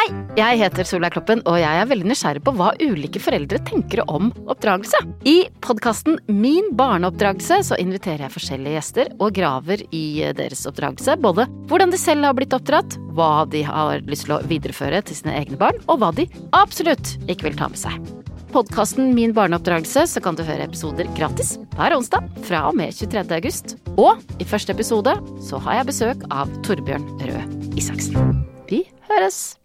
Hei, jeg heter Solveig Kloppen, og jeg er veldig nysgjerrig på hva ulike foreldre tenker om oppdragelse. I podkasten Min barneoppdragelse så inviterer jeg forskjellige gjester og graver i deres oppdragelse. Både hvordan de selv har blitt oppdratt, hva de har lyst til å videreføre til sine egne barn, og hva de absolutt ikke vil ta med seg. Podkasten Min barneoppdragelse så kan du høre episoder gratis hver onsdag fra og med 23. august. Og i første episode så har jeg besøk av Torbjørn Røe Isaksen. Vi høres!